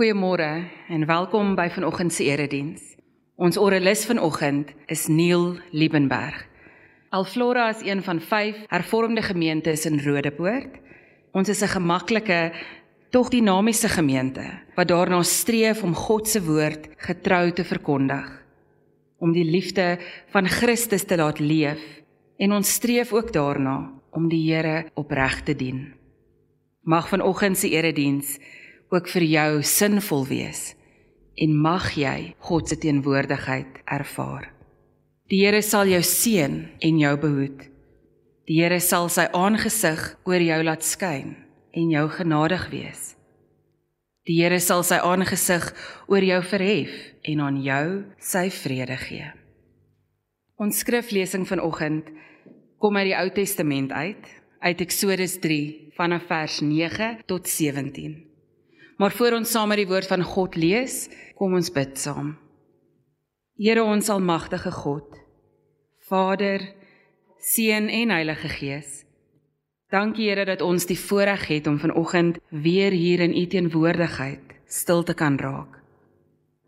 Goeiemôre en welkom by vanoggend se erediens. Ons orelis vanoggend is Neil Liebenberg. Alflora is een van 5 hervormde gemeentes in Rodepoort. Ons is 'n gemaklike tog dinamiese gemeente wat daarna streef om God se woord getrou te verkondig, om die liefde van Christus te laat leef en ons streef ook daarna om die Here opreg te dien. Mag vanoggend se erediens ook vir jou sinvol wees en mag jy God se teenwoordigheid ervaar. Die Here sal jou seën en jou behoed. Die Here sal sy aangesig oor jou laat skyn en jou genadig wees. Die Here sal sy aangesig oor jou verhef en aan jou sy vrede gee. Ons skriflesing vanoggend kom uit die Ou Testament uit, uit Eksodus 3 vanaf vers 9 tot 17. Maar voor ons saam met die woord van God lees, kom ons bid saam. Here ons almagtige God, Vader, Seun en Heilige Gees. Dankie Here dat ons die voorreg het om vanoggend weer hier in U teenwoordigheid stil te kan raak.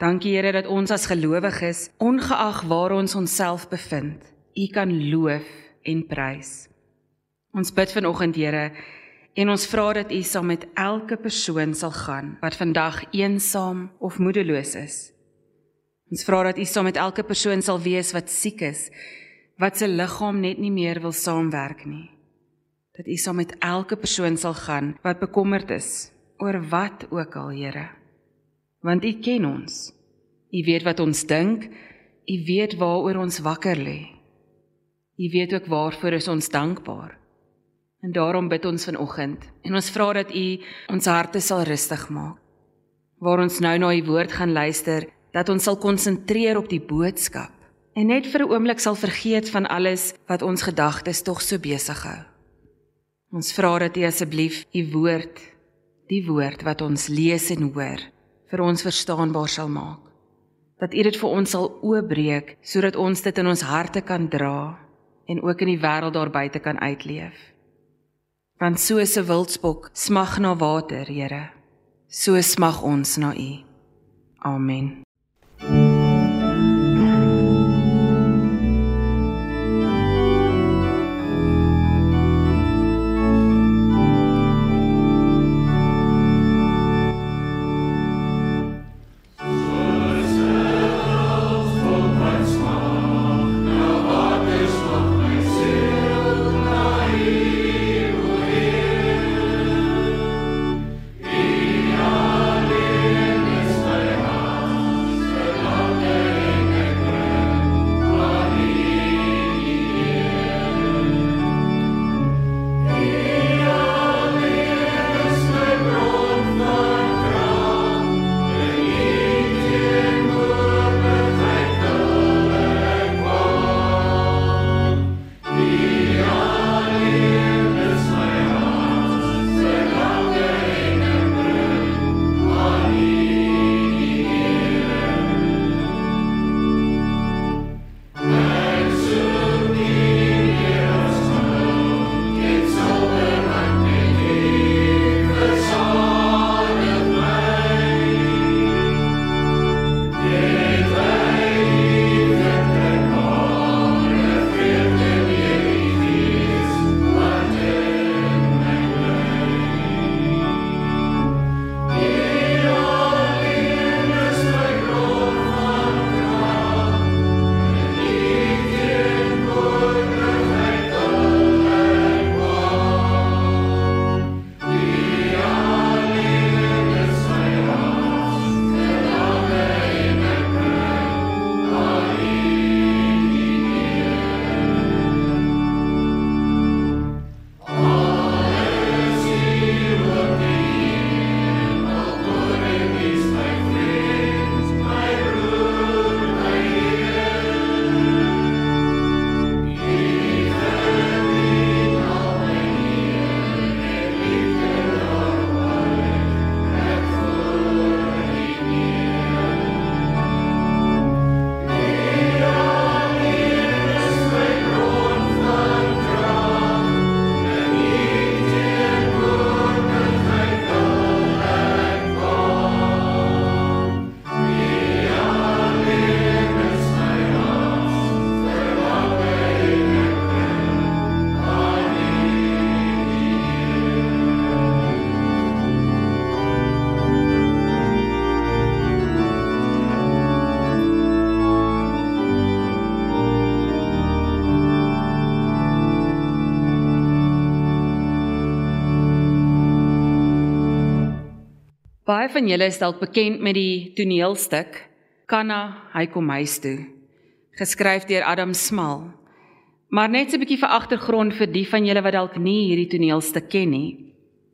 Dankie Here dat ons as gelowiges, ongeag waar ons onsself bevind, U kan loof en prys. Ons bid vanoggend Here En ons vra dat U saam met elke persoon sal gaan wat vandag eensaam of moedeloos is. Ons vra dat U saam met elke persoon sal wees wat siek is, wat se liggaam net nie meer wil saamwerk nie. Dat U saam met elke persoon sal gaan wat bekommerd is oor wat ook al, Here. Want U ken ons. U weet wat ons dink. U weet waaroor ons wakker lê. U weet ook waarvoor ons dankbaar is. En daarom bid ons vanoggend en ons vra dat U ons harte sal rustig maak. Waar ons nou na U woord gaan luister, dat ons sal konsentreer op die boodskap en net vir 'n oomblik sal vergeet van alles wat ons gedagtes tog so besig hou. Ons vra dat U asseblief U woord, die woord wat ons lees en hoor, vir ons verstaanbaar sal maak. Dat U dit vir ons sal oopbreek sodat ons dit in ons harte kan dra en ook in die wêreld daar buite kan uitleef want soos 'n wildspok smag na water, Here, so smag ons na U. Amen. Baie van julle is dalk bekend met die toneelstuk Kanna, hy kom huis toe, geskryf deur Adam Smal. Maar net 'n bietjie vir agtergrond vir die van julle wat dalk nie hierdie toneelstuk ken nie.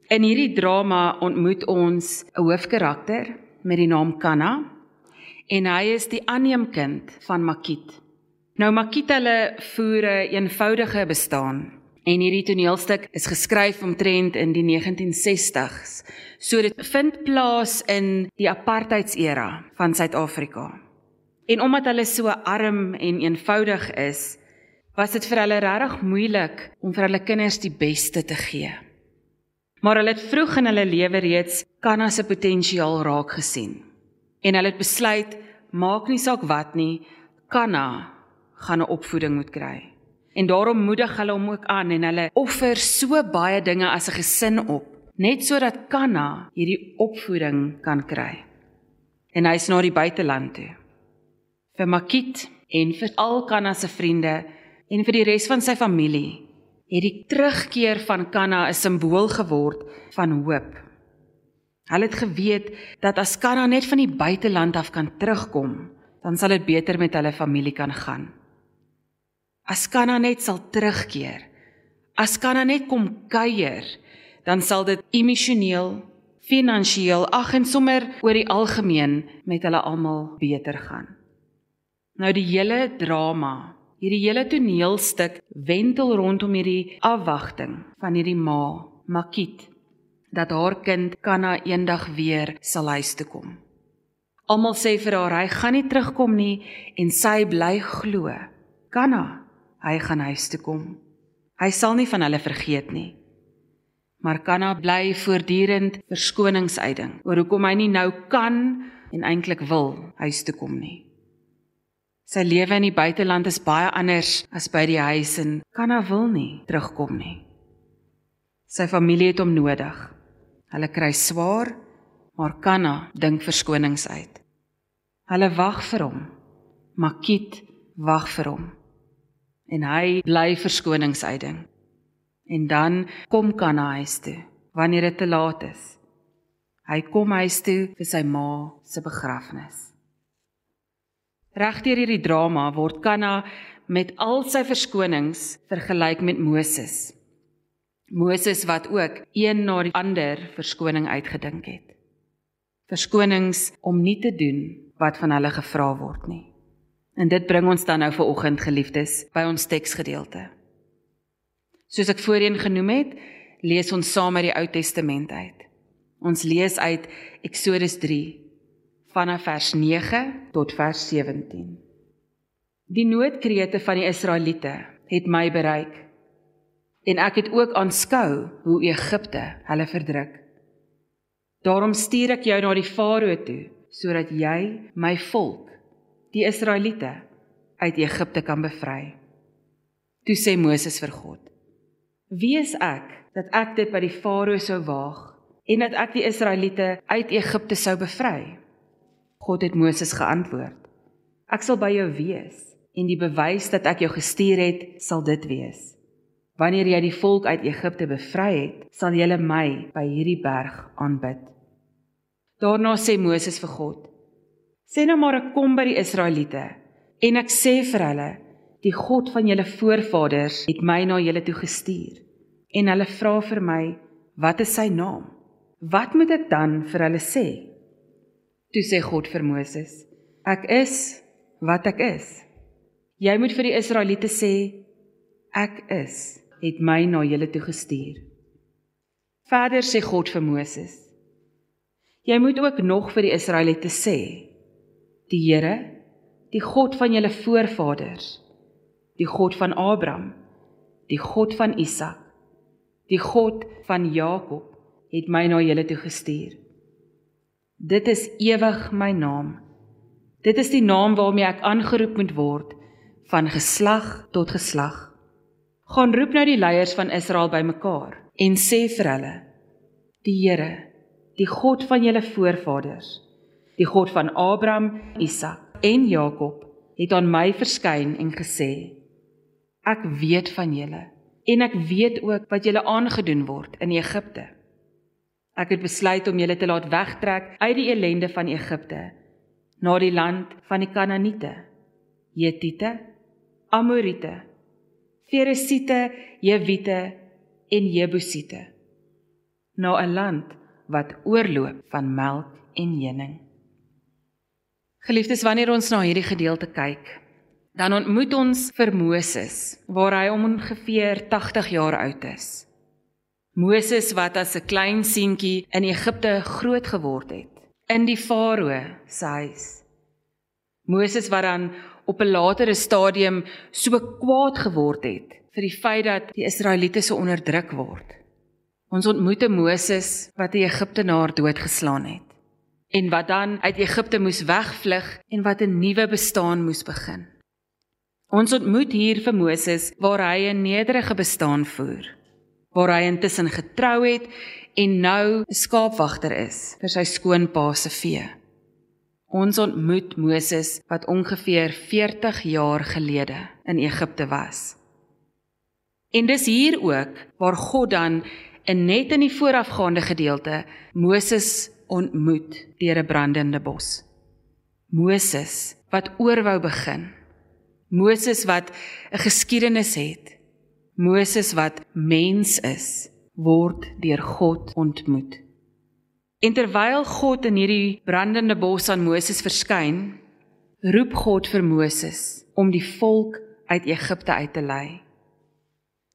In hierdie drama ontmoet ons 'n hoofkarakter met die naam Kanna en hy is die aanneemkind van Makit. Nou Makit hulle voer 'n eenvoudige bestaan En hierdie toneelstuk is geskryf omtrent in die 1960s. So dit vind plaas in die apartheidsera van Suid-Afrika. En omdat hulle so arm en eenvoudig is, was dit vir hulle regtig moeilik om vir hulle kinders die beste te gee. Maar hulle het vroeg in hulle lewe reeds Kanna se potensiaal raak gesien. En hulle het besluit, maak nie saak wat nie, Kanna gaan 'n opvoeding moet kry. En daarom moedig hulle hom ook aan en hulle offer so baie dinge as 'n gesin op, net sodat Kanna hierdie opvoeding kan kry. En hy's na die buiteland toe. Vir Makit en vir al Kanna se vriende en vir die res van sy familie het die terugkeer van Kanna 'n simbool geword van hoop. Hulle het geweet dat as Kanna net van die buiteland af kan terugkom, dan sal dit beter met hulle familie kan gaan. As Kanna net sal terugkeer. As Kanna net kom kuier, dan sal dit emosioneel, finansiëel, ag en sommer oor die algemeen met hulle almal beter gaan. Nou die hele drama, hierdie hele toneelstuk wentel rondom hierdie afwagting van hierdie ma, Makit, dat haar kind Kanna eendag weer sal huis toe kom. Almal sê vir haar hy gaan nie terugkom nie en sy bly glo. Kanna hy gaan huis toe kom. Hy sal nie van hulle vergeet nie. Maar Kanna bly voortdurend verskoningsuiting oor hoekom hy nie nou kan en eintlik wil huis toe kom nie. Sy lewe in die buiteland is baie anders as by die huis en Kanna wil nie terugkom nie. Sy familie het hom nodig. Hulle kry swaar, maar Kanna dink verskonings uit. Hulle wag vir hom. Makit wag vir hom en hy bly verskoningsuiding. En dan kom kan hy huis toe wanneer dit te laat is. Hy kom huis toe vir sy ma se begrafnis. Regdeur hierdie drama word Kanna met al sy verskonings vergelyk met Moses. Moses wat ook een na die ander verskoning uitgedink het. Verskonings om nie te doen wat van hulle gevra word nie. En dit bring ons dan nou vir oggend geliefdes by ons teksgedeelte. Soos ek voorheen genoem het, lees ons saam uit die Ou Testament uit. Ons lees uit Eksodus 3 vanaf vers 9 tot vers 17. Die noodkrete van die Israeliete het my bereik en ek het ook aanskou hoe Egipte hulle verdruk. Daarom stuur ek jou na die Farao toe sodat jy my volk die Israeliete uit Egipte kan bevry. Toe sê Moses vir God: Wie is ek dat ek dit by die Farao sou waag en dat ek die Israeliete uit Egipte sou bevry? God het Moses geantwoord: Ek sal by jou wees en die bewys dat ek jou gestuur het, sal dit wees. Wanneer jy die volk uit Egipte bevry het, sal jy my by hierdie berg aanbid. Daarna sê Moses vir God: Sê nou maar ek kom by die Israeliete en ek sê vir hulle die God van julle voorvaders het my na julle toe gestuur. En hulle vra vir my, wat is sy naam? Wat moet ek dan vir hulle sê? Toe sê God vir Moses, ek is wat ek is. Jy moet vir die Israeliete sê ek is het my na julle toe gestuur. Verder sê God vir Moses, jy moet ook nog vir die Israeliete sê die Here, die God van julle voorvaders, die God van Abraham, die God van Isak, die God van Jakob het my na julle toe gestuur. Dit is ewig my naam. Dit is die naam waarmee ek aangeroep moet word van geslag tot geslag. Gaan roep nou die leiers van Israel bymekaar en sê vir hulle: Die Here, die God van julle voorvaders, die God van Abraham, Isak en Jakob, het aan my verskyn en gesê: Ek weet van julle en ek weet ook wat julle aangedoen word in Egipte. Ek het besluit om julle te laat wegtrek uit die ellende van Egipte na die land van die Kanaaniete, Hetiete, Amoriete, Feresiete, Jewiete en Jebusiete na 'n land wat oorloop van melk en honing. Geliefdes, wanneer ons na hierdie gedeelte kyk, dan ontmoet ons vir Moses waar hy om ongeveer 80 jaar oud is. Moses wat as 'n klein seentjie in Egipte groot geword het, in die farao se huis. Moses wat dan op 'n latere stadium so kwaad geword het vir die feit dat die Israeliete so onderdruk word. Ons ontmoet Moses wat 'n Egiptenaar doodgeslaan het en wat dan uit Egipte moes wegvlug en wat 'n nuwe bestaan moes begin. Ons ontmoet hier vir Moses waar hy 'n nederige bestaan voer waar hy intussen getrou het en nou 'n skaapwagter is vir sy skoonpa se vee. Ons ontmoet Moses wat ongeveer 40 jaar gelede in Egipte was. En dis hier ook waar God dan in net in die voorafgaande gedeelte Moses ontmoet deur 'n brandende bos. Moses wat oorwou begin. Moses wat 'n geskiedenis het Moses wat mens is, word deur God ontmoet. En terwyl God in hierdie brandende bos aan Moses verskyn, roep God vir Moses om die volk uit Egipte uit te lei.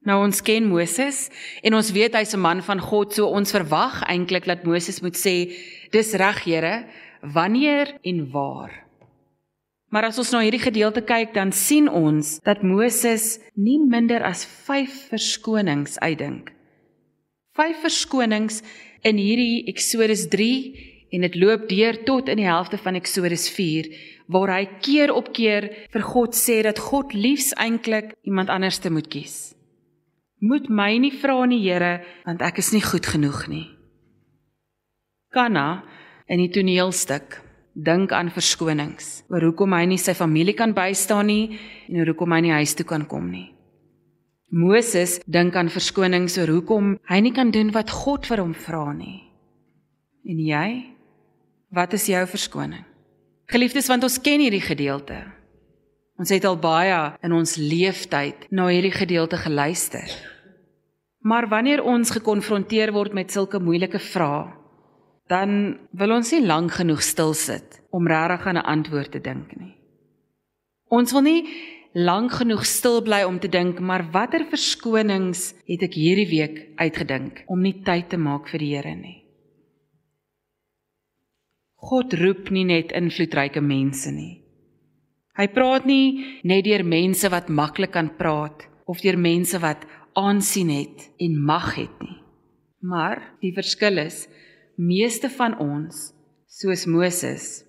Nou ons ken Moses en ons weet hy's 'n man van God, so ons verwag eintlik dat Moses moet sê, "Dis reg, Here, wanneer en waar?" Maar as ons na hierdie gedeelte kyk, dan sien ons dat Moses nie minder as 5 verskonings uitdink. 5 verskonings in hierdie Eksodus 3 en dit loop deur tot in die helfte van Eksodus 4 waar hy keer op keer vir God sê dat God liefs eintlik iemand anders te moet kies. Moet my nie vra nie, Here, want ek is nie goed genoeg nie. Kana in die toneelstuk dink aan verskonings oor hoekom hy nie sy familie kan bystaan nie en hoekom hy nie huis toe kan kom nie. Moses dink aan verskonings oor hoekom hy nie kan doen wat God vir hom vra nie. En jy? Wat is jou verskoning? Geliefdes, want ons ken hierdie gedeelte. Ons het al baie in ons leeftyd na hierdie gedeelte geluister. Maar wanneer ons gekonfronteer word met sulke moeilike vrae, dan wil ons nie lank genoeg stil sit om regtig aan 'n antwoord te dink nie. Ons wil nie lank genoeg stil bly om te dink, maar watter verskonings het ek hierdie week uitgedink om nie tyd te maak vir die Here nie. God roep nie net invloedryke mense nie. Hy praat nie net deur mense wat maklik kan praat of deur mense wat aansien het en mag het nie. Maar die verskil is meeste van ons, soos Moses,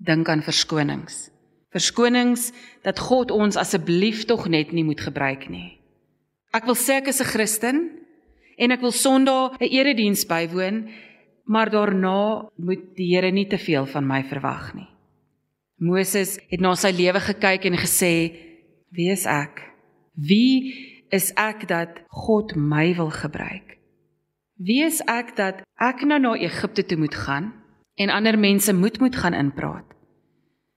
dink aan verskonings. Verskonings dat God ons asseblief tog net nie moet gebruik nie. Ek wil sê ek is 'n Christen en ek wil Sondag 'n erediens bywoon, maar daarna moet die Here nie te veel van my verwag nie. Moses het na sy lewe gekyk en gesê: "Wie is ek? Wie is ek dat God my wil gebruik?" Wie is ek dat ek nou na Egipte toe moet gaan en ander mense moet moet gaan inpraat?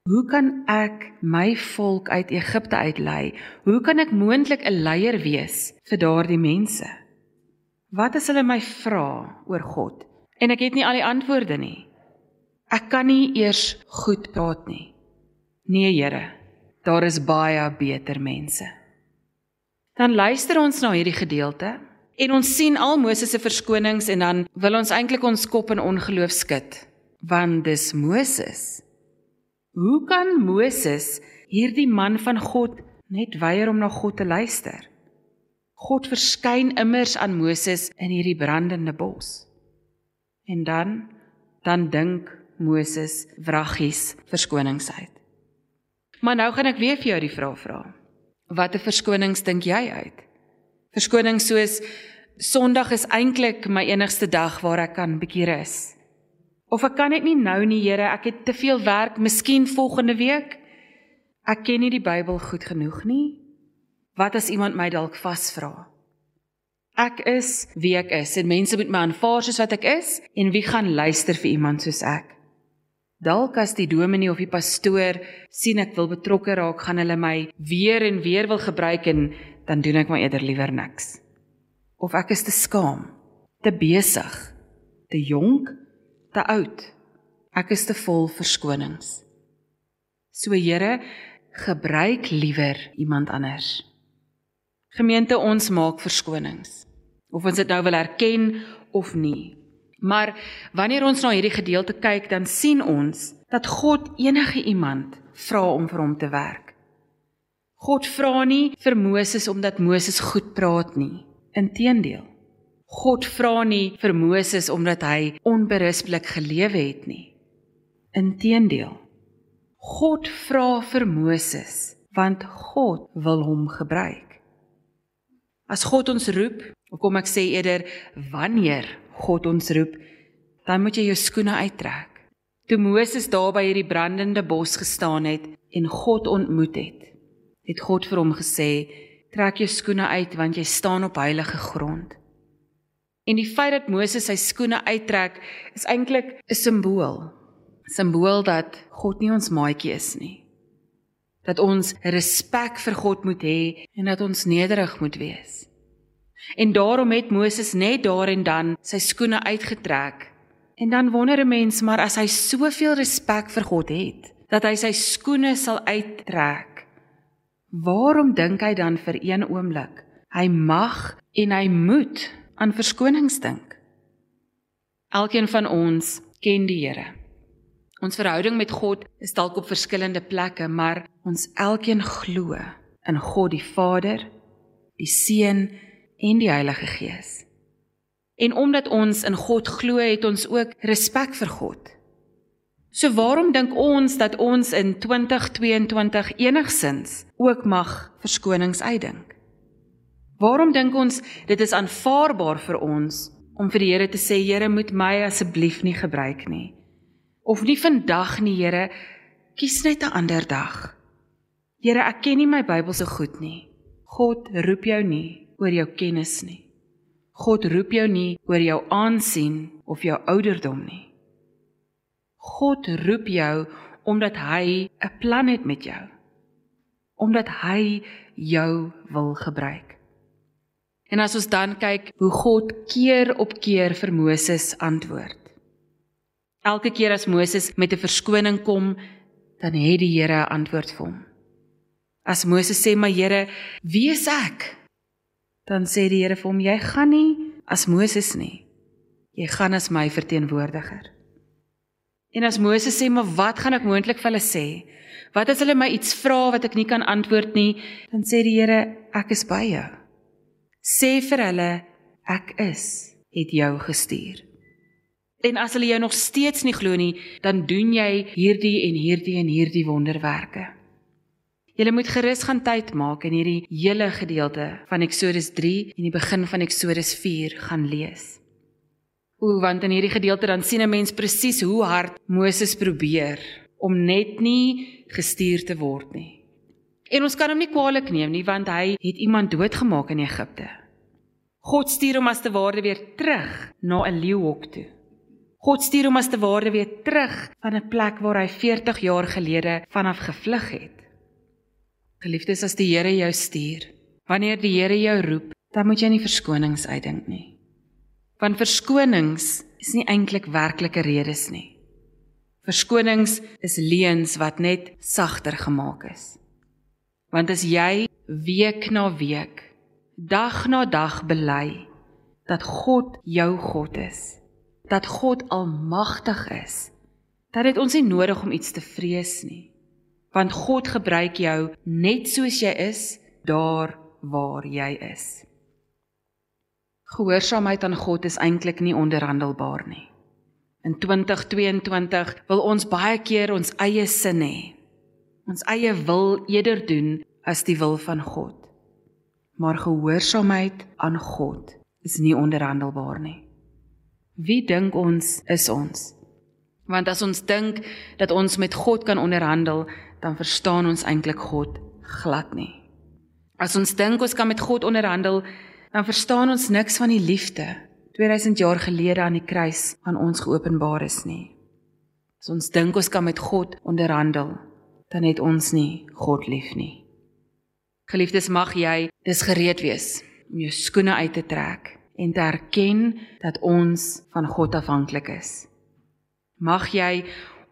Hoe kan ek my volk uit Egipte uitlei? Hoe kan ek moontlik 'n leier wees vir daardie mense? Wat as hulle my vra oor God en ek het nie al die antwoorde nie? Ek kan nie eers goed praat nie. Nee, Here, daar is baie beter mense. Dan luister ons na hierdie gedeelte En ons sien al Moses se verskonings en dan wil ons eintlik ons kop in ongeloof skud, want dis Moses. Hoe kan Moses hierdie man van God net weier om na God te luister? God verskyn immers aan Moses in hierdie brandende bos. En dan dan dink Moses wraggies verskonings uit. Maar nou gaan ek weer vir jou die vraag vra. Watter verskonings dink jy uit? Verskoning soos Sondag is eintlik my enigste dag waar ek kan bietjie rus. Of ek kan dit nie nou nie, Here, ek het te veel werk, miskien volgende week. Ek ken nie die Bybel goed genoeg nie. Wat as iemand my dalk vasvra? Ek is wie ek is en mense moet my aanvaar soos wat ek is en wie gaan luister vir iemand soos ek? Dalk as die dominee of die pastoor sien ek wil betrokke raak, gaan hulle my weer en weer wil gebruik en dan doen ek maar eerder liewer niks. Of ek is te skaam, te besig, te jonk, te oud. Ek is te vol verskonings. So Here, gebruik liewer iemand anders. Gemeente ons maak verskonings. Of ons dit nou wil erken of nie. Maar wanneer ons na hierdie gedeelte kyk, dan sien ons dat God enige iemand vra om vir hom te werk. God vra nie vir Moses omdat Moses goed praat nie. Inteendeel. God vra nie vir Moses omdat hy onberispelik gelewe het nie. Inteendeel. God vra vir Moses want God wil hom gebruik. As God ons roep, of kom ek sê eerder wanneer God ons roep, dan moet jy jou skoene uittrek. Toe Moses daar by hierdie brandende bos gestaan het en God ontmoet het, het God vir hom gesê: "Trek jou skoene uit want jy staan op heilige grond." En die feit dat Moses sy skoene uittrek, is eintlik 'n simbool. Simbool dat God nie ons maatjie is nie. Dat ons respek vir God moet hê en dat ons nederig moet wees. En daarom het Moses net daar en dan sy skoene uitgetrek. En dan wonder 'n mens maar as hy soveel respek vir God het, dat hy sy skoene sal uittrek. Waarom dink hy dan vir een oomblik hy mag en hy moet aan verskonings dink? Elkeen van ons ken die Here. Ons verhouding met God is dalk op verskillende plekke, maar ons elkeen glo in God die Vader, die Seun en die Heilige Gees. En omdat ons in God glo, het ons ook respek vir God. So waarom dink ons dat ons in 2022 enigsins ook mag verskonings uitdink? Waarom dink ons dit is aanvaarbaar vir ons om vir die Here te sê Here moet my asseblief nie gebruik nie? Of nie vandag nie Here, kies net 'n ander dag. Here, ek ken nie my Bybel so goed nie. God roep jou nie oor jou kennis nie. God roep jou nie oor jou aansien of jou ouderdom nie. God roep jou omdat hy 'n plan het met jou. Omdat hy jou wil gebruik. En as ons dan kyk hoe God keer op keer vir Moses antwoord. Elke keer as Moses met 'n verskoning kom, dan het die Here 'n antwoord vir hom. As Moses sê: "Maar Here, wie is ek?" dan sê die Here vir hom: "Jy gaan nie as Moses nie. Jy gaan as my verteenwoordiger." En as Moses sê: "Maar wat gaan ek moontlik vir hulle sê? Wat as hulle my iets vra wat ek nie kan antwoord nie?" Dan sê die Here: "Ek is by jou. Sê vir hulle: Ek is het jou gestuur." En as hulle jou nog steeds nie glo nie, dan doen jy hierdie en hierdie en hierdie wonderwerke. Julle moet gerus gaan tyd maak en hierdie hele gedeelte van Eksodus 3 en die begin van Eksodus 4 gaan lees. O, want in hierdie gedeelte dan sien 'n mens presies hoe hard Moses probeer om net nie gestuur te word nie. En ons kan hom nie kwaadlik neem nie want hy het iemand doodgemaak in Egipte. God stuur hom as te ware weer terug na 'n leeuhok toe. God stuur hom as te ware weer terug van 'n plek waar hy 40 jaar gelede vanaf gevlug het. Geliefdes, as die Here jou stuur, wanneer die Here jou roep, dan moet jy nie verskonings uitdink nie. Want verskonings is nie eintlik werklike redes nie. Verskonings is leuns wat net sagter gemaak is. Want as jy week na week, dag na dag bely dat God jou God is, dat God almagtig is, dat dit ons nie nodig om iets te vrees nie want God gebruik jou net soos jy is daar waar jy is. Gehoorsaamheid aan God is eintlik nie onderhandelbaar nie. In 2022 wil ons baie keer ons eie sin hê. Ons eie wil eerder doen as die wil van God. Maar gehoorsaamheid aan God is nie onderhandelbaar nie. Wie dink ons is ons? Want as ons dink dat ons met God kan onderhandel, dan verstaan ons eintlik God glad nie. As ons dink ons kan met God onderhandel, dan verstaan ons niks van die liefde 2000 jaar gelede aan die kruis aan ons geopenbaar is nie. As ons dink ons kan met God onderhandel, dan het ons nie God lief nie. Geliefdes, mag jy dis gereed wees om jou skoene uit te trek en te erken dat ons van God afhanklik is. Mag jy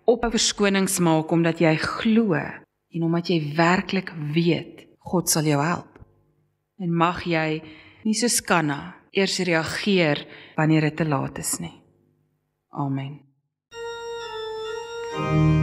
op 'n verskonings maak omdat jy glo en omdat jy werklik weet God sal jou help. En mag jy nie so skanna eers reageer wanneer dit te laat is nie. Amen. Thank you.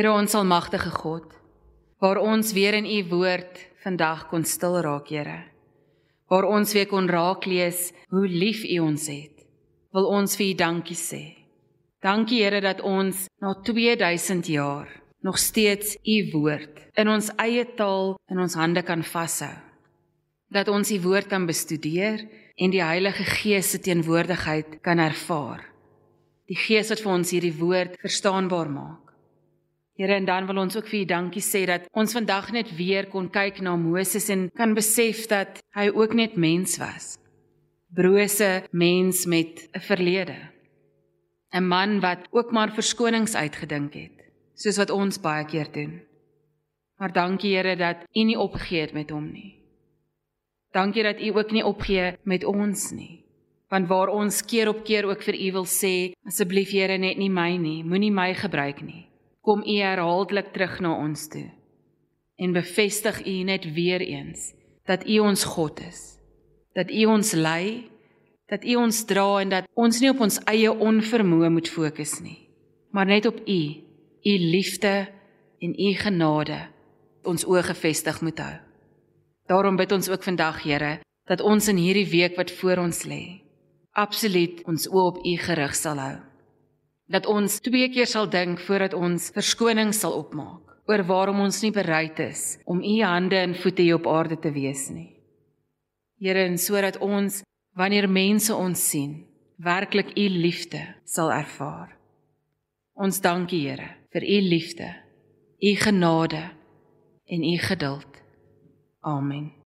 Here ons almagtige God, waar ons weer in u woord vandag kon stil raak, Here. Waar ons weer kon raak lees hoe lief u ons het. Wil ons vir u dankie sê. Dankie Here dat ons na 2000 jaar nog steeds u woord in ons eie taal in ons hande kan vashou. Dat ons u woord kan bestudeer en die Heilige Gees se teenwoordigheid kan ervaar. Die Gees wat vir ons hierdie woord verstaanbaar maak. Here en dan wil ons ook vir U dankie sê dat ons vandag net weer kon kyk na Moses en kan besef dat hy ook net mens was. Brose mens met 'n verlede. 'n Man wat ook maar verskonings uitgedink het, soos wat ons baie keer doen. Maar dankie Here dat U nie opgegee het met hom nie. Dankie dat U ook nie opgee met ons nie. Want waar ons keer op keer ook vir U wil sê, asseblief Here net nie my nie, moenie my gebruik nie kom u herhaaldelik terug na ons toe en bevestig u net weer eens dat u ons God is dat u ons lei dat u ons dra en dat ons nie op ons eie onvermoë moet fokus nie maar net op u u liefde en u genade ons oë gefestig moet hou. Daarom bid ons ook vandag Here dat ons in hierdie week wat voor ons lê absoluut ons oë op u gerig sal hou dat ons twee keer sal dink voordat ons verskoning sal opmaak oor waarom ons nie bereid is om u hande en voete hier op aarde te wees nie. Here, en sodat ons wanneer mense ons sien, werklik u liefde sal ervaar. Ons dank U, Here, vir u liefde, u genade en u geduld. Amen.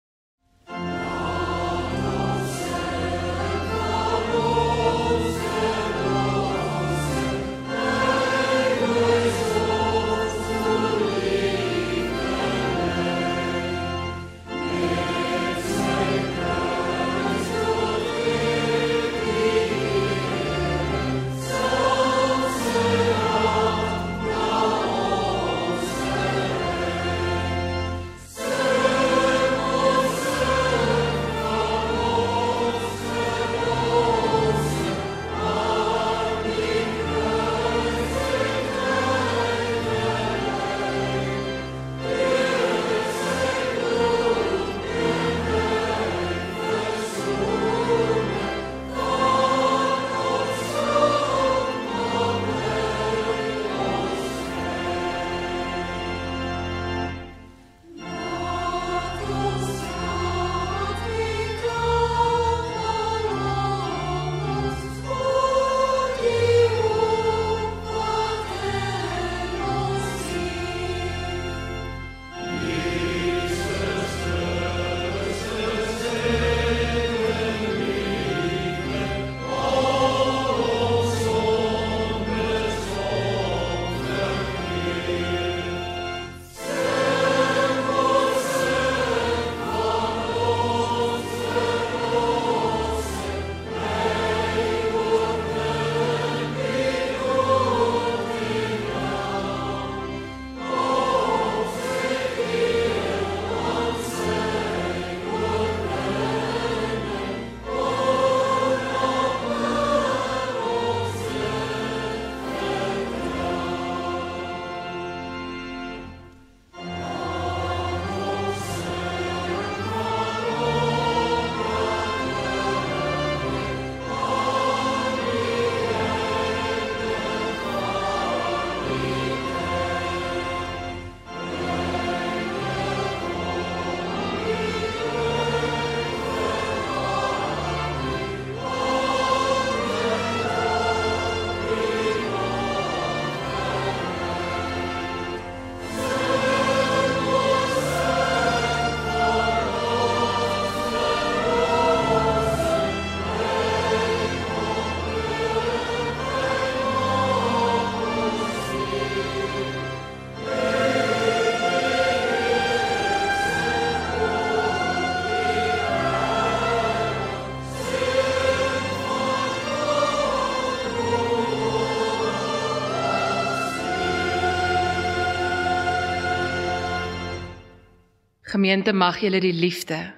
Gemeente mag julle die liefde,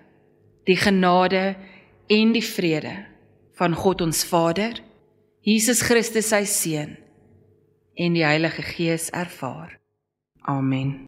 die genade en die vrede van God ons Vader, Jesus Christus sy seun en die Heilige Gees ervaar. Amen.